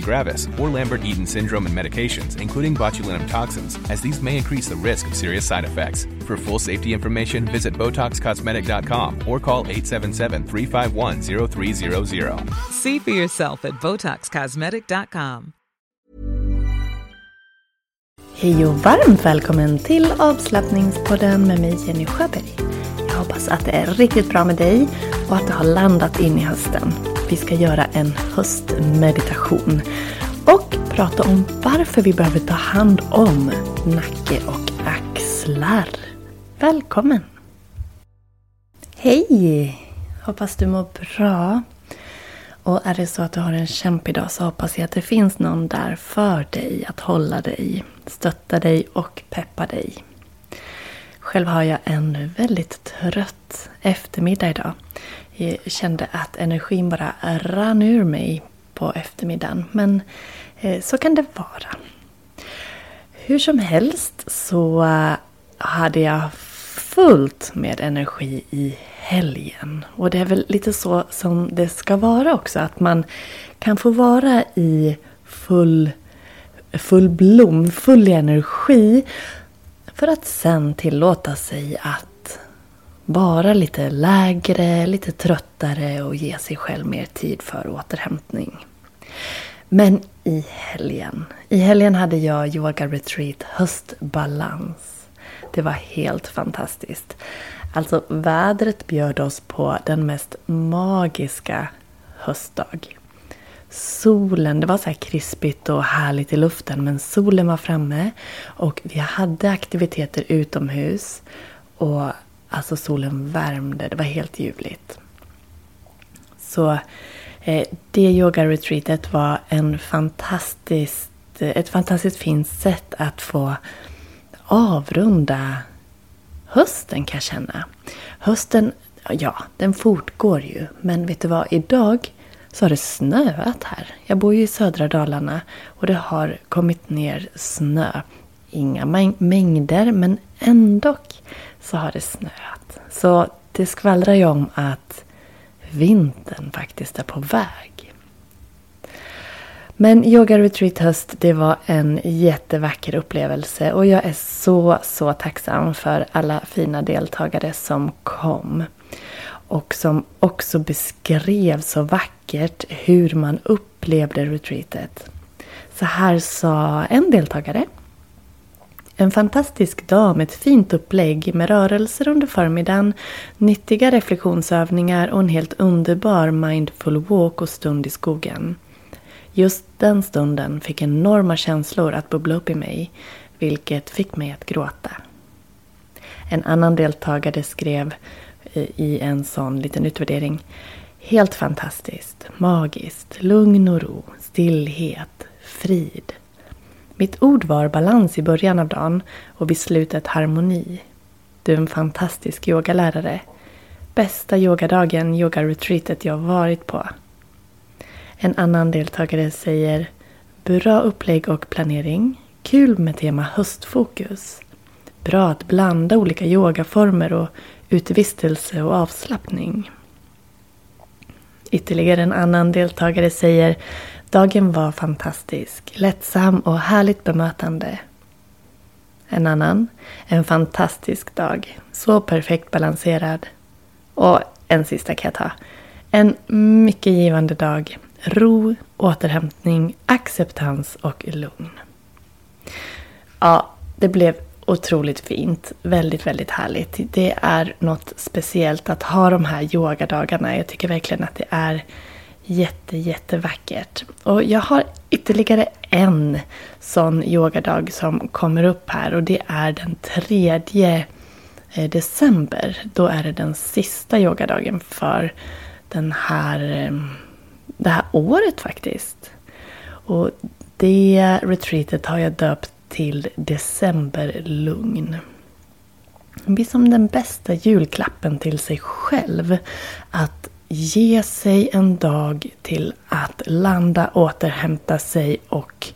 gravis, or Lambert-Eaton syndrome and medications, including botulinum toxins, as these may increase the risk of serious side effects. For full safety information, visit BotoxCosmetic.com or call 877-351-0300. See for yourself at BotoxCosmetic.com. Hej och varmt välkommen till avslappningspodden med mig Jenny Sjöberg. Jag hoppas att det är riktigt bra med dig och att du har landat in i hösten. Vi ska göra en höstmeditation och prata om varför vi behöver ta hand om nacke och axlar. Välkommen! Hej! Hoppas du mår bra. Och är det så att du har en kämpig dag så hoppas jag att det finns någon där för dig, att hålla dig, stötta dig och peppa dig. Själv har jag en väldigt trött eftermiddag idag. Jag kände att energin bara rann ur mig på eftermiddagen. Men eh, så kan det vara. Hur som helst så eh, hade jag fullt med energi i helgen. Och det är väl lite så som det ska vara också. Att man kan få vara i full, full blom, full energi. För att sen tillåta sig att vara lite lägre, lite tröttare och ge sig själv mer tid för återhämtning. Men i helgen. I helgen hade jag yoga retreat höstbalans. Det var helt fantastiskt. Alltså vädret bjöd oss på den mest magiska höstdag. Solen, det var så här krispigt och härligt i luften men solen var framme och vi hade aktiviteter utomhus. Och alltså solen värmde, det var helt ljuvligt. Så eh, det yoga-retreatet var en fantastiskt, ett fantastiskt fint sätt att få avrunda hösten kan jag känna. Hösten, ja, den fortgår ju. Men vet du vad? Idag så har det snöat här. Jag bor ju i södra Dalarna och det har kommit ner snö. Inga mängder, men ändå så har det snöat. Så det skvallrar ju om att vintern faktiskt är på väg. Men Yoga Retreat Höst, det var en jättevacker upplevelse och jag är så, så tacksam för alla fina deltagare som kom. Och som också beskrev så vackert hur man upplevde retreatet. Så här sa en deltagare. En fantastisk dag med ett fint upplägg med rörelser under förmiddagen, nyttiga reflektionsövningar och en helt underbar mindful walk och stund i skogen. Just den stunden fick enorma känslor att bubbla upp i mig, vilket fick mig att gråta. En annan deltagare skrev i en sån liten utvärdering Helt fantastiskt, magiskt, lugn och ro, stillhet, frid. Mitt ord var balans i början av dagen och vid slutet harmoni. Du är en fantastisk yogalärare. Bästa yogadagen, yogaretreatet jag varit på. En annan deltagare säger Bra upplägg och planering. Kul med tema höstfokus. Bra att blanda olika yogaformer och utevistelse och avslappning. Ytterligare en annan deltagare säger Dagen var fantastisk, lättsam och härligt bemötande. En annan, en fantastisk dag, så perfekt balanserad. Och en sista kan jag ta. En mycket givande dag, ro, återhämtning, acceptans och lugn. Ja, det blev otroligt fint. Väldigt, väldigt härligt. Det är något speciellt att ha de här yogadagarna. Jag tycker verkligen att det är Jätte, jättevackert. Och jag har ytterligare en sån yogadag som kommer upp här och det är den tredje eh, december. Då är det den sista yogadagen för den här, eh, det här året faktiskt. Och det retreatet har jag döpt till Decemberlugn. Det blir som den bästa julklappen till sig själv. Att ge sig en dag till att landa, återhämta sig och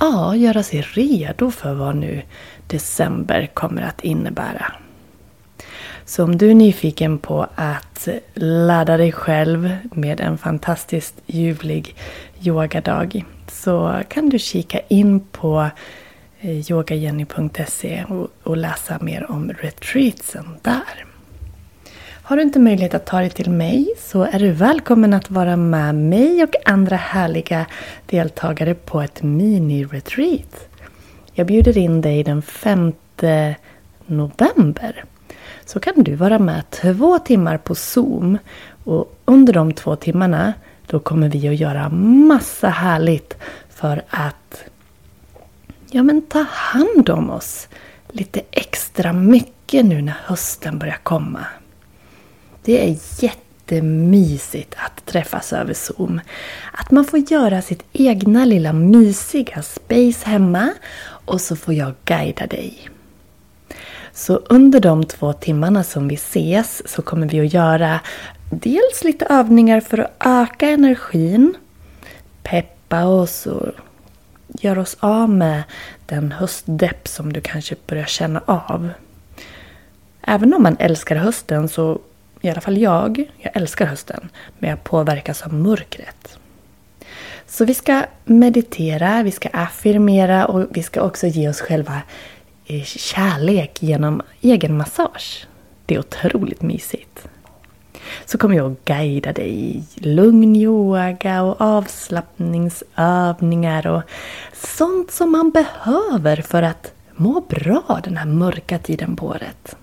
ja, göra sig redo för vad nu december kommer att innebära. Så om du är nyfiken på att ladda dig själv med en fantastiskt ljuvlig yogadag så kan du kika in på eh, yogajenny.se och läsa mer om retreatsen där. Har du inte möjlighet att ta dig till mig så är du välkommen att vara med mig och andra härliga deltagare på ett mini-retreat. Jag bjuder in dig den 5 november. Så kan du vara med två timmar på Zoom. Och under de två timmarna då kommer vi att göra massa härligt för att ja, men ta hand om oss lite extra mycket nu när hösten börjar komma. Det är jättemysigt att träffas över Zoom. Att man får göra sitt egna lilla mysiga space hemma och så får jag guida dig. Så under de två timmarna som vi ses så kommer vi att göra dels lite övningar för att öka energin, peppa oss och göra oss av med den höstdepp som du kanske börjar känna av. Även om man älskar hösten så i alla fall jag, jag älskar hösten, men jag påverkas av mörkret. Så vi ska meditera, vi ska affirmera och vi ska också ge oss själva eh, kärlek genom egen massage. Det är otroligt mysigt. Så kommer jag att guida dig i lugn yoga och avslappningsövningar och sånt som man behöver för att må bra den här mörka tiden på året.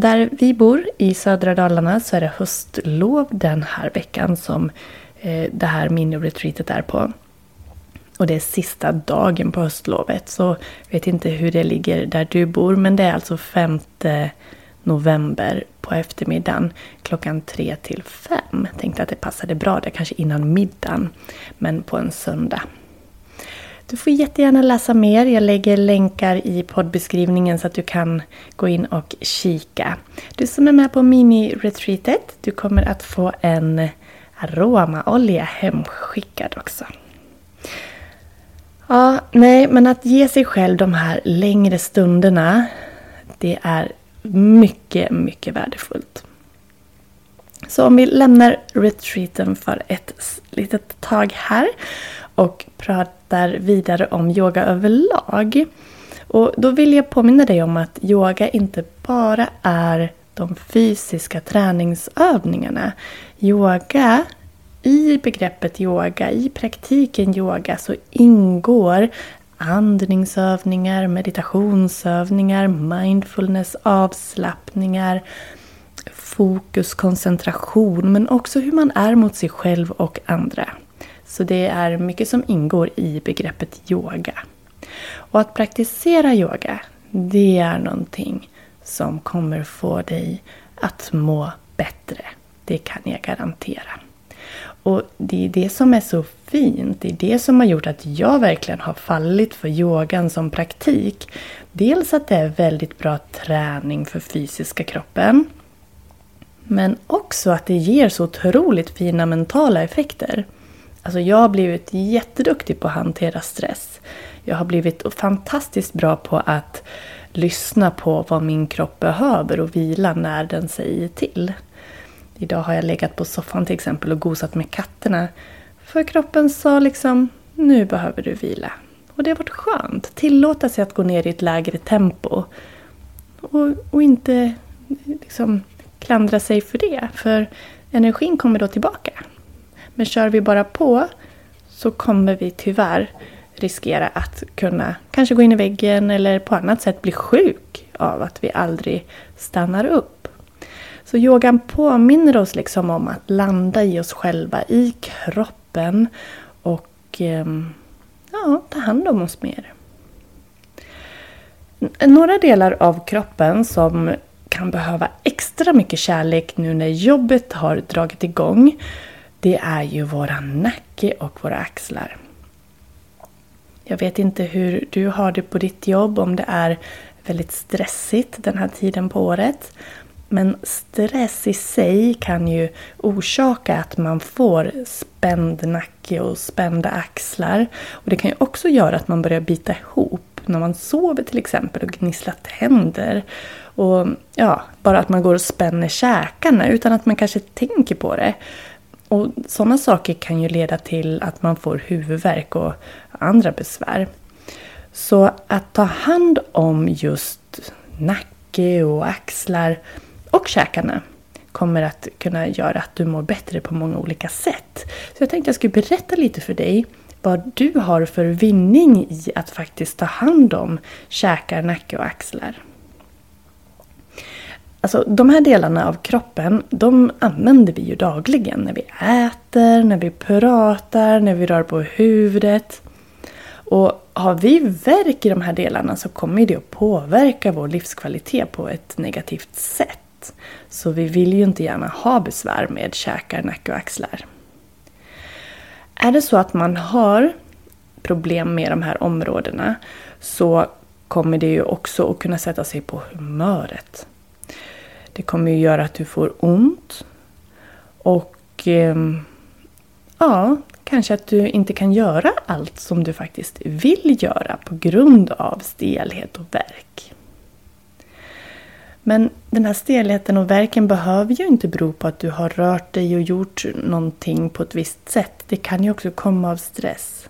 Där vi bor i södra Dalarna så är det höstlov den här veckan som eh, det här mini-retreatet är på. Och det är sista dagen på höstlovet. Så jag vet inte hur det ligger där du bor men det är alltså 5 november på eftermiddagen klockan 3 till 5. Tänkte att det passade bra där kanske innan middagen. Men på en söndag. Du får jättegärna läsa mer. Jag lägger länkar i poddbeskrivningen så att du kan gå in och kika. Du som är med på mini-retreatet, du kommer att få en aromaolja hemskickad också. Ja, nej, men att ge sig själv de här längre stunderna, det är mycket, mycket värdefullt. Så om vi lämnar retreaten för ett litet tag här och pratar vidare om yoga överlag. Och då vill jag påminna dig om att yoga inte bara är de fysiska träningsövningarna. Yoga, i begreppet yoga, i praktiken yoga så ingår andningsövningar, meditationsövningar, mindfulness, avslappningar, fokus, koncentration men också hur man är mot sig själv och andra. Så det är mycket som ingår i begreppet yoga. Och att praktisera yoga, det är någonting som kommer få dig att må bättre. Det kan jag garantera. Och det är det som är så fint. Det är det som har gjort att jag verkligen har fallit för yogan som praktik. Dels att det är väldigt bra träning för fysiska kroppen. Men också att det ger så otroligt fina mentala effekter. Alltså jag har blivit jätteduktig på att hantera stress. Jag har blivit fantastiskt bra på att lyssna på vad min kropp behöver och vila när den säger till. Idag har jag legat på soffan till exempel och gosat med katterna. För kroppen sa liksom, nu behöver du vila. Och det har varit skönt. Tillåta sig att gå ner i ett lägre tempo. Och, och inte liksom klandra sig för det. För energin kommer då tillbaka. Men kör vi bara på så kommer vi tyvärr riskera att kunna kanske gå in i väggen eller på annat sätt bli sjuk av att vi aldrig stannar upp. Så yogan påminner oss liksom om att landa i oss själva, i kroppen och ehm, ja, ta hand om oss mer. Några delar av kroppen som kan behöva extra mycket kärlek nu när jobbet har dragit igång. Det är ju våra nacke och våra axlar. Jag vet inte hur du har det på ditt jobb, om det är väldigt stressigt den här tiden på året. Men stress i sig kan ju orsaka att man får spänd nacke och spända axlar. Och det kan ju också göra att man börjar bita ihop när man sover till exempel och gnisslar tänder. Och ja, bara att man går och spänner käkarna utan att man kanske tänker på det. Och sådana saker kan ju leda till att man får huvudvärk och andra besvär. Så att ta hand om just nacke och axlar och käkarna kommer att kunna göra att du mår bättre på många olika sätt. Så jag tänkte jag skulle berätta lite för dig vad du har för vinning i att faktiskt ta hand om käkar, nacke och axlar. Alltså de här delarna av kroppen, de använder vi ju dagligen när vi äter, när vi pratar, när vi rör på huvudet. Och har vi värk i de här delarna så kommer det att påverka vår livskvalitet på ett negativt sätt. Så vi vill ju inte gärna ha besvär med käkar, nacke och axlar. Är det så att man har problem med de här områdena så kommer det ju också att kunna sätta sig på humöret. Det kommer ju göra att du får ont. Och eh, ja, kanske att du inte kan göra allt som du faktiskt vill göra på grund av stelhet och värk. Men den här stelheten och verken behöver ju inte bero på att du har rört dig och gjort någonting på ett visst sätt. Det kan ju också komma av stress.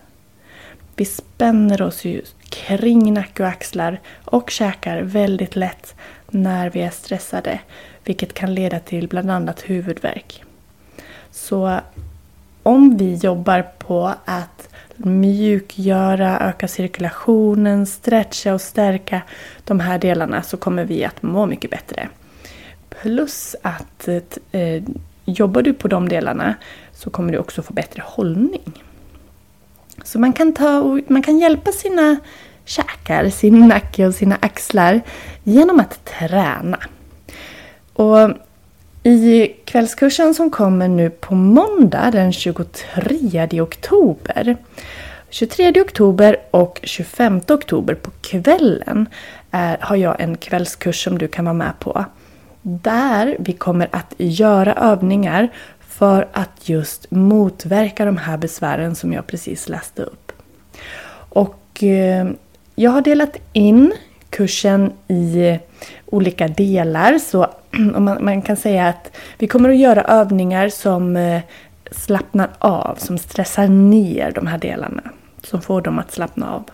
Vi spänner oss ju kring nacke och axlar och käkar väldigt lätt när vi är stressade. Vilket kan leda till bland annat huvudvärk. Så om vi jobbar på att mjukgöra, öka cirkulationen, stretcha och stärka de här delarna så kommer vi att må mycket bättre. Plus att eh, jobbar du på de delarna så kommer du också få bättre hållning. Så man kan, ta och, man kan hjälpa sina käkar, sin nacke och sina axlar genom att träna. Och i kvällskursen som kommer nu på måndag den 23 oktober 23 oktober och 25 oktober på kvällen är, har jag en kvällskurs som du kan vara med på. Där vi kommer att göra övningar för att just motverka de här besvären som jag precis läste upp. Och eh, jag har delat in kursen i olika delar. Så man, man, kan säga att vi kommer att göra övningar som eh, slappnar av, som stressar ner de här delarna. Som får dem att slappna av.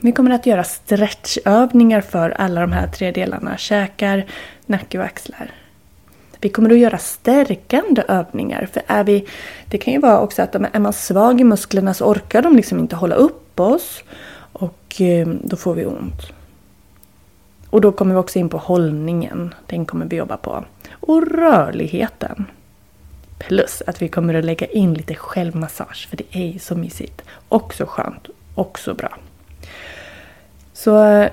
Vi kommer att göra stretchövningar för alla de här tre delarna. Käkar, nacke och axlar. Vi kommer att göra stärkande övningar. För är vi, det kan ju vara också att är man svag i musklerna så orkar de liksom inte hålla upp oss. Och eh, då får vi ont. Och då kommer vi också in på hållningen. Den kommer vi jobba på. Och rörligheten. Plus att vi kommer att lägga in lite självmassage. För det är ju så mysigt. Också skönt. Också bra. Så eh,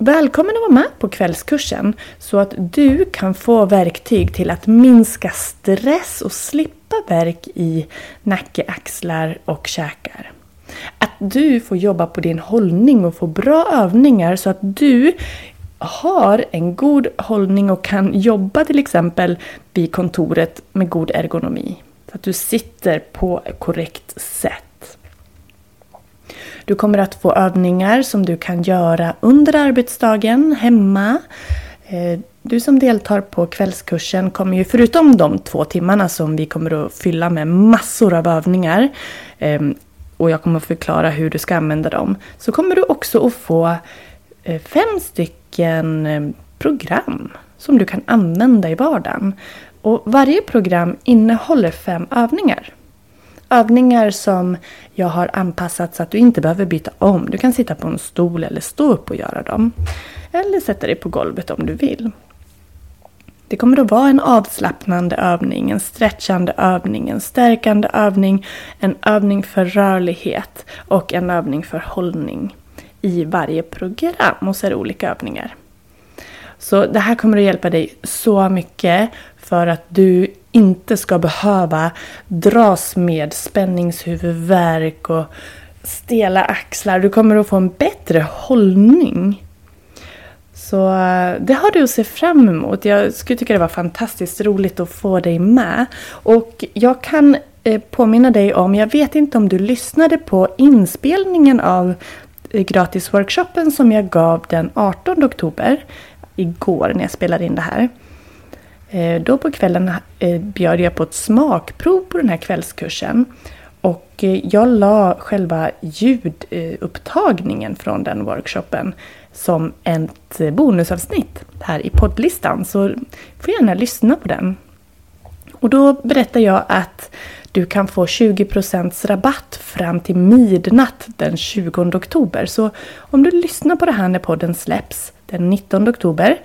Välkommen att vara med på kvällskursen så att du kan få verktyg till att minska stress och slippa verk i nacke, axlar och käkar. Du får jobba på din hållning och få bra övningar så att du har en god hållning och kan jobba till exempel vid kontoret med god ergonomi. Så att du sitter på korrekt sätt. Du kommer att få övningar som du kan göra under arbetsdagen hemma. Eh, du som deltar på kvällskursen kommer ju förutom de två timmarna som vi kommer att fylla med massor av övningar eh, och jag kommer förklara hur du ska använda dem. Så kommer du också att få eh, fem stycken eh, program som du kan använda i vardagen. Och varje program innehåller fem övningar. Övningar som jag har anpassat så att du inte behöver byta om. Du kan sitta på en stol eller stå upp och göra dem. Eller sätta dig på golvet om du vill. Det kommer att vara en avslappnande övning, en stretchande övning, en stärkande övning, en övning för rörlighet och en övning för hållning i varje program. Och så är det olika övningar. Så det här kommer att hjälpa dig så mycket för att du inte ska behöva dras med spänningshuvudvärk och stela axlar. Du kommer att få en bättre hållning. Så eh, det har du att se fram emot. Jag skulle tycka det var fantastiskt roligt att få dig med. Och jag kan eh, påminna dig om, jag vet inte om du lyssnade på inspelningen av eh, gratisworkshopen som jag gav den 18 oktober. Igår när jag spelade in det här. Då på kvällen bjöd jag på ett smakprov på den här kvällskursen. Och eh, jag la själva ljudupptagningen från den workshopen som ett bonusavsnitt här i poddlistan. Så får gärna lyssna på den. Och då berättar jag att du kan få 20% rabatt fram till midnatt den 20 oktober. Så om du lyssnar på det här när podden släpps den 19 oktober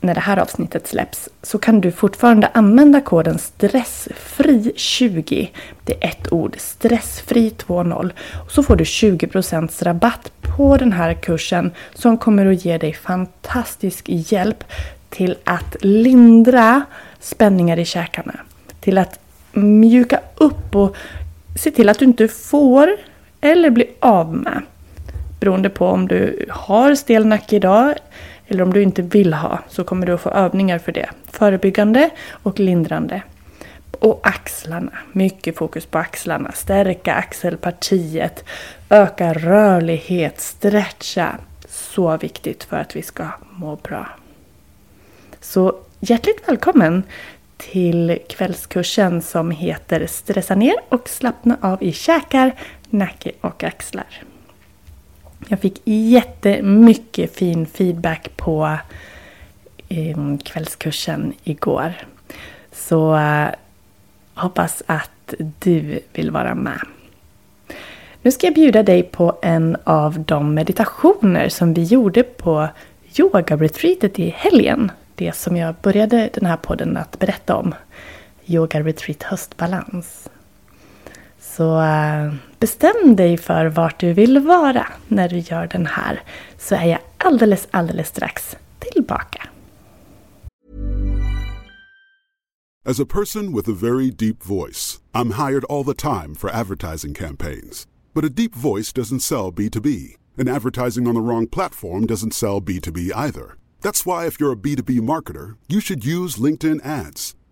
när det här avsnittet släpps så kan du fortfarande använda koden stressfri20. Det är ett ord, stressfri20. Så får du 20% rabatt på den här kursen som kommer att ge dig fantastisk hjälp till att lindra spänningar i käkarna. Till att mjuka upp och se till att du inte får eller blir av med. Beroende på om du har stel nacke idag eller om du inte vill ha så kommer du att få övningar för det. Förebyggande och lindrande. Och axlarna. Mycket fokus på axlarna. Stärka axelpartiet. Öka rörlighet. Stretcha. Så viktigt för att vi ska må bra. Så hjärtligt välkommen till kvällskursen som heter Stressa ner och slappna av i käkar, nacke och axlar. Jag fick jättemycket fin feedback på eh, kvällskursen igår. Så eh, hoppas att du vill vara med. Nu ska jag bjuda dig på en av de meditationer som vi gjorde på yoga-retreatet i helgen. Det som jag började den här podden att berätta om. Yoga Retreat Höstbalans. Så eh, bestäm dig för vart du vill vara när du gör den här. Så är jag alldeles, alldeles strax tillbaka. As a person with a very deep voice, I'm hired all the time for advertising campaigns. But a deep voice doesn't sell B2B, and advertising on the wrong platform doesn't sell B2B either. That's why if you're a B2B marketer, you should use LinkedIn ads.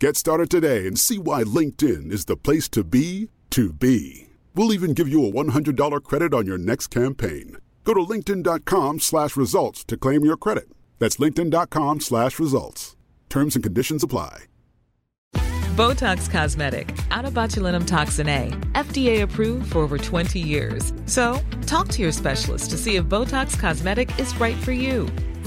Get started today and see why LinkedIn is the place to be to be. We'll even give you a $100 credit on your next campaign. Go to linkedin.com slash results to claim your credit. That's linkedin.com slash results. Terms and conditions apply. Botox Cosmetic, out of botulinum toxin A, FDA approved for over 20 years. So, talk to your specialist to see if Botox Cosmetic is right for you.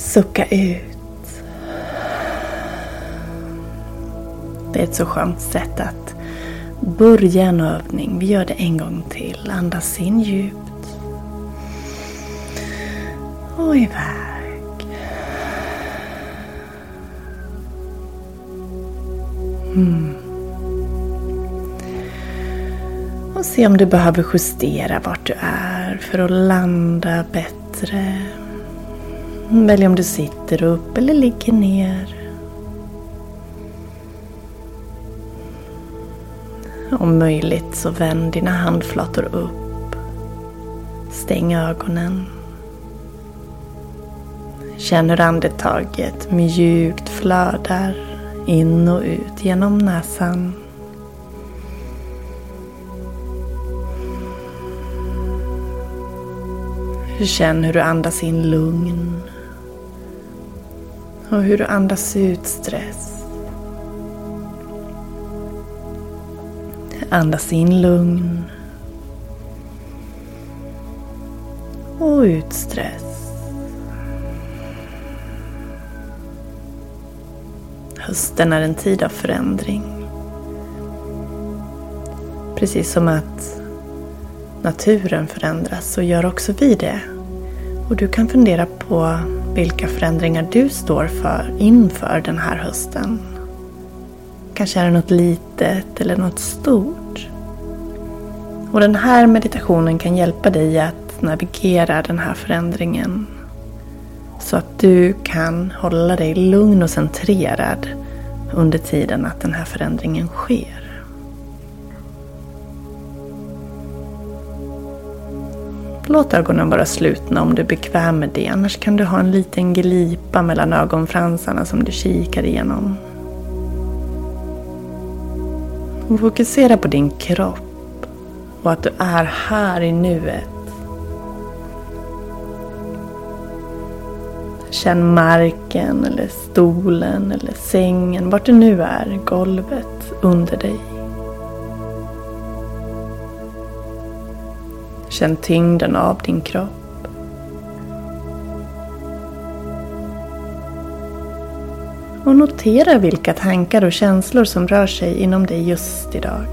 Sucka ut. Det är ett så skönt sätt att börja en övning. Vi gör det en gång till. Andas in djupt. Och iväg. Mm. Och se om du behöver justera vart du är för att landa bättre. Välj om du sitter upp eller ligger ner. Om möjligt så vänd dina handflator upp. Stäng ögonen. Känn hur andetaget mjukt flödar in och ut genom näsan. Känn hur du andas in lugn och hur du andas ut stress. Andas in lugn och ut stress. Hösten är en tid av förändring. Precis som att naturen förändras så gör också vi det. Och du kan fundera på vilka förändringar du står för inför den här hösten. Kanske är det något litet eller något stort. Och den här meditationen kan hjälpa dig att navigera den här förändringen. Så att du kan hålla dig lugn och centrerad under tiden att den här förändringen sker. Låt ögonen vara slutna om du är bekväm med det. Annars kan du ha en liten glipa mellan ögonfransarna som du kikar igenom. Fokusera på din kropp och att du är här i nuet. Känn marken eller stolen eller sängen, vart du nu är, golvet under dig. Känn tyngden av din kropp. Och notera vilka tankar och känslor som rör sig inom dig just idag.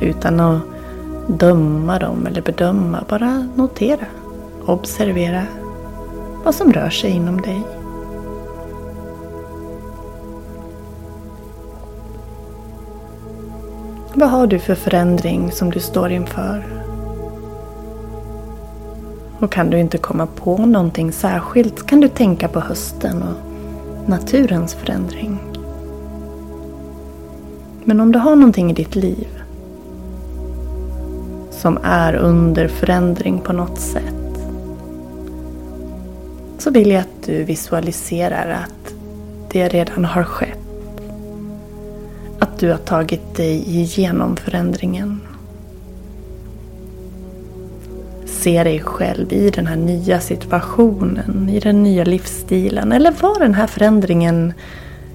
Utan att döma dem eller bedöma, bara notera. Observera vad som rör sig inom dig. Vad har du för förändring som du står inför? Och kan du inte komma på någonting särskilt kan du tänka på hösten och naturens förändring. Men om du har någonting i ditt liv som är under förändring på något sätt så vill jag att du visualiserar att det redan har skett att du har tagit dig igenom förändringen. Se dig själv i den här nya situationen, i den nya livsstilen eller vad den här förändringen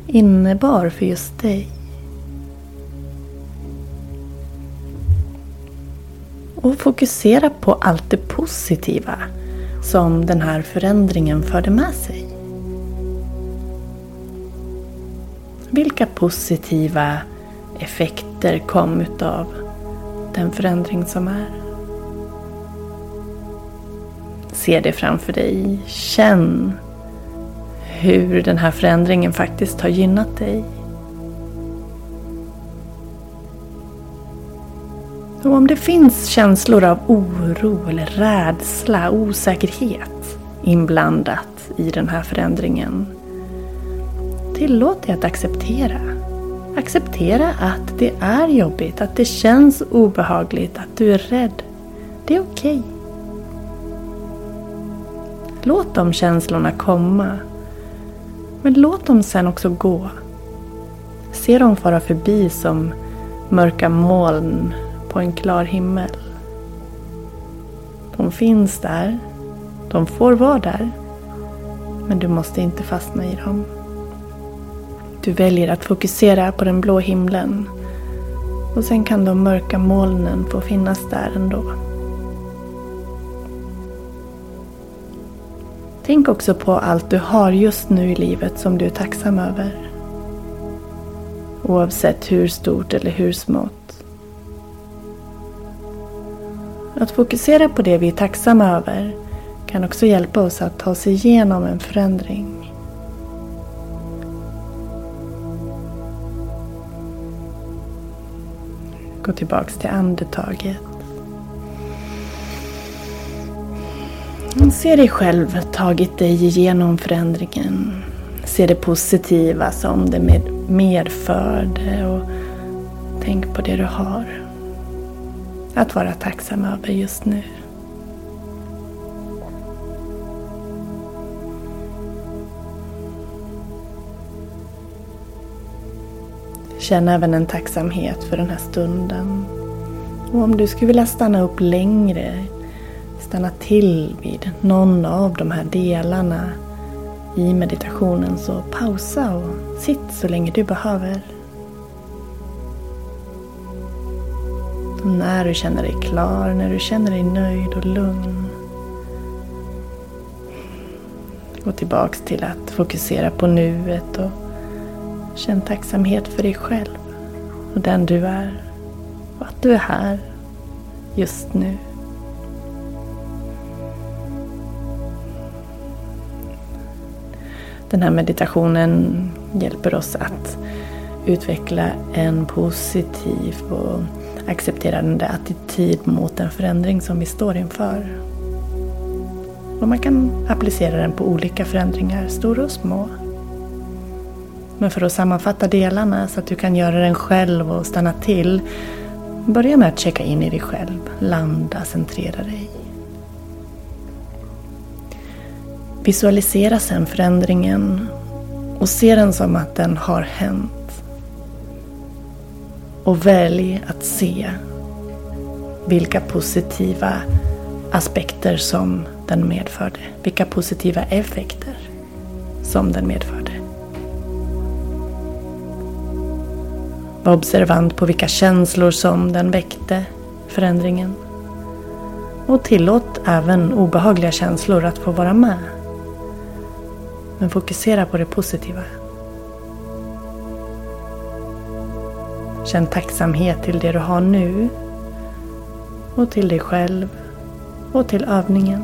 innebar för just dig. Och fokusera på allt det positiva som den här förändringen förde med sig. Vilka positiva effekter kom utav den förändring som är? Se det framför dig. Känn hur den här förändringen faktiskt har gynnat dig. Och om det finns känslor av oro eller rädsla, osäkerhet inblandat i den här förändringen Tillåt dig att acceptera. Acceptera att det är jobbigt, att det känns obehagligt, att du är rädd. Det är okej. Okay. Låt de känslorna komma. Men låt dem sen också gå. Se dem fara förbi som mörka moln på en klar himmel. De finns där. De får vara där. Men du måste inte fastna i dem. Du väljer att fokusera på den blå himlen. Och sen kan de mörka molnen få finnas där ändå. Tänk också på allt du har just nu i livet som du är tacksam över. Oavsett hur stort eller hur smått. Att fokusera på det vi är tacksamma över kan också hjälpa oss att ta oss igenom en förändring. Gå tillbaks till andetaget. Se dig själv tagit dig igenom förändringen. Se det positiva som det med medförde och tänk på det du har. Att vara tacksam över just nu. Känn även en tacksamhet för den här stunden. Och om du skulle vilja stanna upp längre, stanna till vid någon av de här delarna i meditationen så pausa och sitt så länge du behöver. Och när du känner dig klar, när du känner dig nöjd och lugn. Gå tillbaks till att fokusera på nuet och känn tacksamhet för dig själv och den du är. Och att du är här just nu. Den här meditationen hjälper oss att utveckla en positiv och accepterande attityd mot den förändring som vi står inför. Och man kan applicera den på olika förändringar, stora och små. Men för att sammanfatta delarna så att du kan göra den själv och stanna till. Börja med att checka in i dig själv, landa, centrera dig. Visualisera sen förändringen och se den som att den har hänt. Och välj att se vilka positiva aspekter som den medförde. Vilka positiva effekter som den medförde. Var observant på vilka känslor som den väckte, förändringen. Och tillåt även obehagliga känslor att få vara med. Men fokusera på det positiva. Känn tacksamhet till det du har nu och till dig själv och till övningen.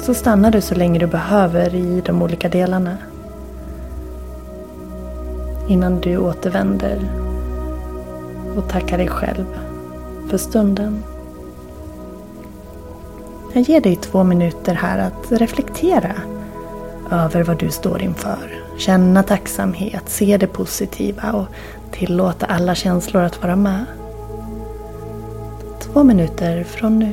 Så stannar du så länge du behöver i de olika delarna. Innan du återvänder och tackar dig själv för stunden. Jag ger dig två minuter här att reflektera över vad du står inför. Känna tacksamhet, se det positiva och tillåta alla känslor att vara med. Två minuter från nu.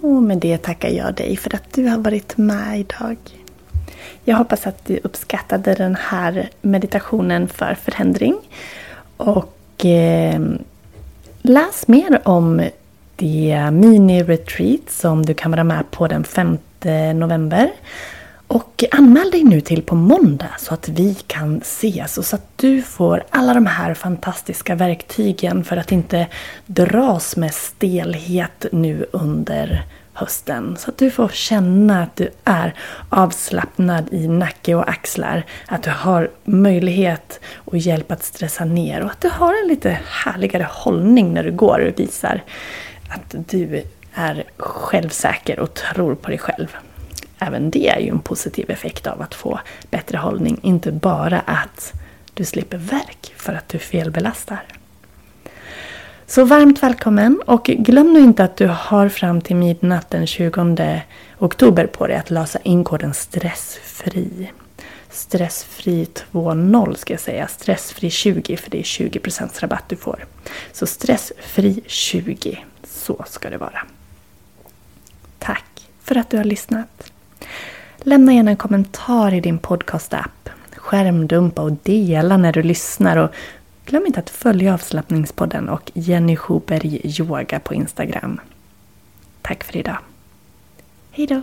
Och med det tackar jag dig för att du har varit med idag. Jag hoppas att du uppskattade den här meditationen för förändring. Och eh, läs mer om det mini-retreat som du kan vara med på den 5 november. Och anmäl dig nu till på måndag så att vi kan ses och så att du får alla de här fantastiska verktygen för att inte dras med stelhet nu under hösten. Så att du får känna att du är avslappnad i nacke och axlar. Att du har möjlighet och hjälp att stressa ner och att du har en lite härligare hållning när du går och visar att du är självsäker och tror på dig själv. Även det är ju en positiv effekt av att få bättre hållning. Inte bara att du slipper verk för att du felbelastar. Så varmt välkommen och glöm nu inte att du har fram till midnatt den 20 oktober på dig att lösa in koden stressfri. Stressfri 2.0 ska jag säga. Stressfri 20 för det är 20% rabatt du får. Så stressfri 20, så ska det vara. Tack för att du har lyssnat. Lämna gärna en kommentar i din podcast-app. Skärmdumpa och dela när du lyssnar. Och glöm inte att följa avslappningspodden och Jenny Schuberg Yoga på Instagram. Tack för idag. Hej då!